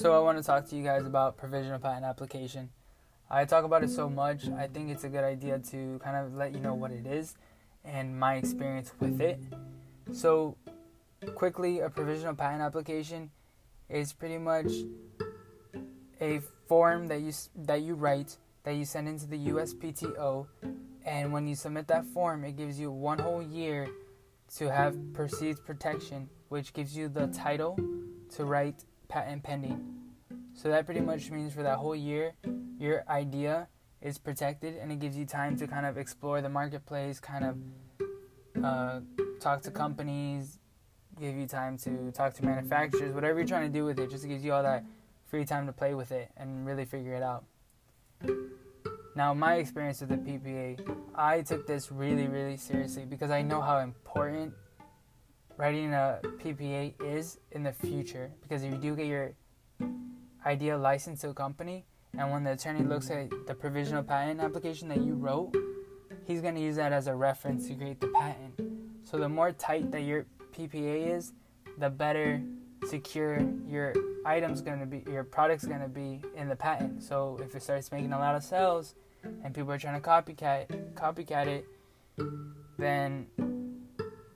So I want to talk to you guys about provisional patent application. I talk about it so much, I think it's a good idea to kind of let you know what it is and my experience with it. So, quickly, a provisional patent application is pretty much a form that you that you write that you send into the USPTO, and when you submit that form, it gives you one whole year to have perceived protection, which gives you the title to write patent pending. So that pretty much means for that whole year, your idea is protected and it gives you time to kind of explore the marketplace, kind of uh, talk to companies, give you time to talk to manufacturers, whatever you're trying to do with it, just gives you all that free time to play with it and really figure it out. Now, my experience with the PPA, I took this really, really seriously because I know how important writing a PPA is in the future. Because if you do get your idea licensed to a company, and when the attorney looks at the provisional patent application that you wrote, he's going to use that as a reference to create the patent. So the more tight that your PPA is, the better secure your item's going to be, your product's going to be in the patent. So if it starts making a lot of sales and people are trying to copycat copycat it, then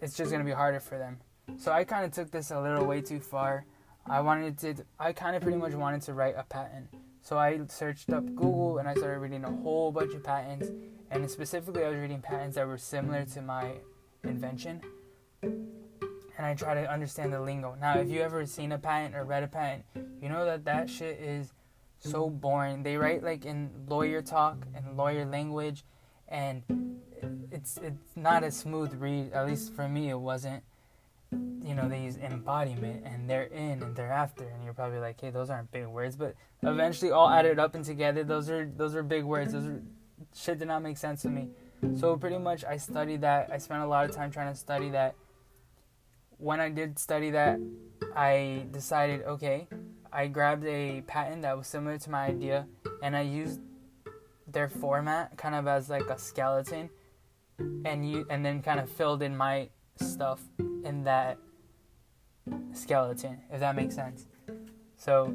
it's just to be harder for them. So I kind of took this a little way too far. I wanted to I kind of pretty much wanted to write a patent. So I searched up Google and I started reading a whole bunch of patents and specifically I was reading patents that were similar to my invention. And I try to understand the lingo. Now, if you ever seen a patent or read a patent, you know that that shit is so boring. They write like in lawyer talk and lawyer language and it's it's not a smooth read. At least for me it wasn't you know, they use embodiment and therein and thereafter, and you're probably like, hey, those aren't big words, but eventually all added up and together, those are those are big words. Those are shit did not make sense to me. So pretty much, I studied that. I spent a lot of time trying to study that. When I did study that, I decided, okay, I grabbed a patent that was similar to my idea, and I used their format kind of as like a skeleton, and you and then kind of filled in my stuff in that skeleton, if that makes sense. So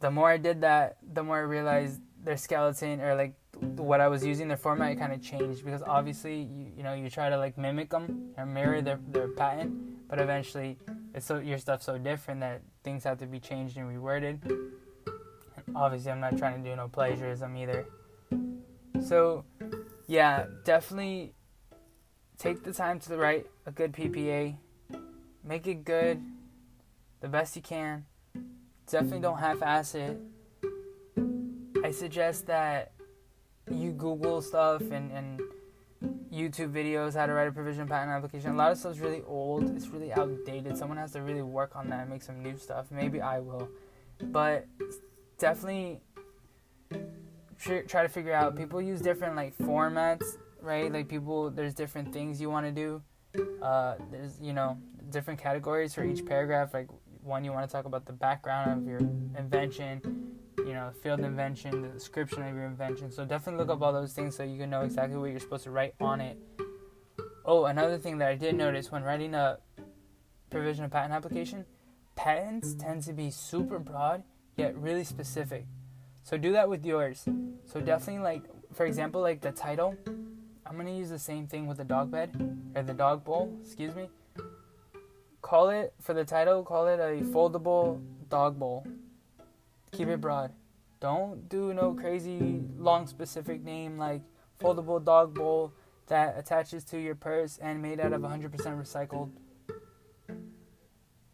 the more I did that, the more I realized their skeleton or like what I was using, their format kind of changed because obviously you, you know you try to like mimic them or mirror their their patent, but eventually it's so your stuff's so different that things have to be changed and reworded. Obviously, I'm not trying to do no plagiarism either. So yeah, definitely take the time to write a good PPA. Make it good, the best you can. Definitely don't half-ass it. I suggest that you Google stuff and, and YouTube videos how to write a provision patent application. A lot of stuff's really old. It's really outdated. Someone has to really work on that and make some new stuff. Maybe I will, but definitely try to figure out. People use different like formats right? Like people, there's different things you want to do. Uh, there's you know different categories for each paragraph. Like one, you want to talk about the background of your invention, you know, field invention, the description of your invention. So definitely look up all those things so you can know exactly what you're supposed to write on it. Oh, another thing that I did notice when writing a provisional patent application, patents tend to be super broad yet really specific. So do that with yours. So definitely like for example like the title I'm gonna use the same thing with the dog bed or the dog bowl. Excuse me. Call it for the title. Call it a foldable dog bowl. Keep it broad. Don't do no crazy long specific name like foldable dog bowl that attaches to your purse and made out of 100% recycled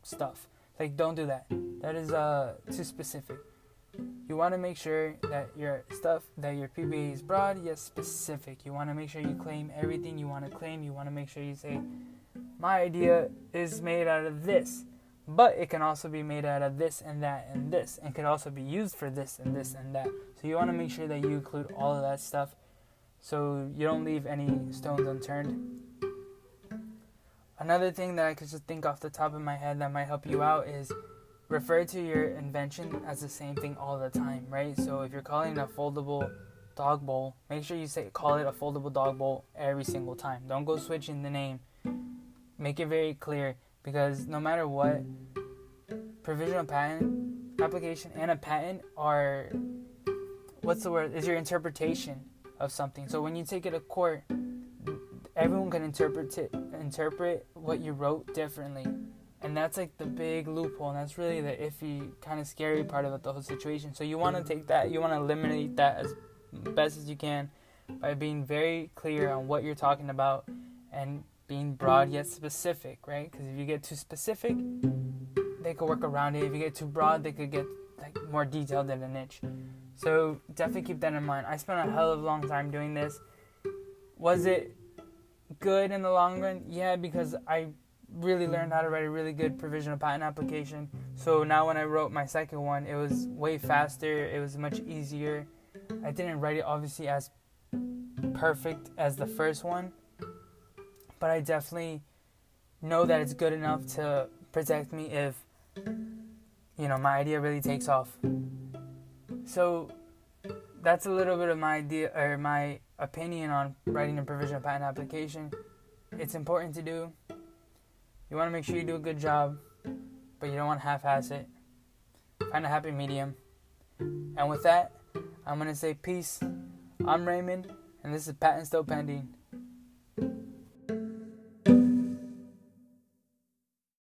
stuff. Like don't do that. That is uh too specific. You want to make sure that your stuff, that your PPA is broad yet specific. You want to make sure you claim everything you want to claim. You want to make sure you say, my idea is made out of this, but it can also be made out of this and that and this, and could also be used for this and this and that. So you want to make sure that you include all of that stuff so you don't leave any stones unturned. Another thing that I could just think off the top of my head that might help you out is refer to your invention as the same thing all the time, right? So if you're calling a foldable dog bowl, make sure you say call it a foldable dog bowl every single time. Don't go switching the name. Make it very clear because no matter what, provisional patent application and a patent are what's the word? Is your interpretation of something. So when you take it to court, everyone can interpret it, interpret what you wrote differently. And that's like the big loophole, and that's really the iffy, kind of scary part about the whole situation. So you want to take that, you want to eliminate that as best as you can by being very clear on what you're talking about and being broad yet specific, right? Because if you get too specific, they could work around it. If you get too broad, they could get like more detailed in a niche. So definitely keep that in mind. I spent a hell of a long time doing this. Was it good in the long run? Yeah, because I really mm-hmm. learned how to write a really good provisional patent application. So now when I wrote my second one, it was way faster. It was much easier. I didn't write it obviously as perfect as the first one, but I definitely know that it's good enough to protect me if you know my idea really takes off. So that's a little bit of my idea or my opinion on writing a provisional patent application. It's important to do. You want to make sure you do a good job, but you don't want to half-ass it. Find a happy medium. And with that, I'm gonna say peace. I'm Raymond, and this is Patent Still Pending.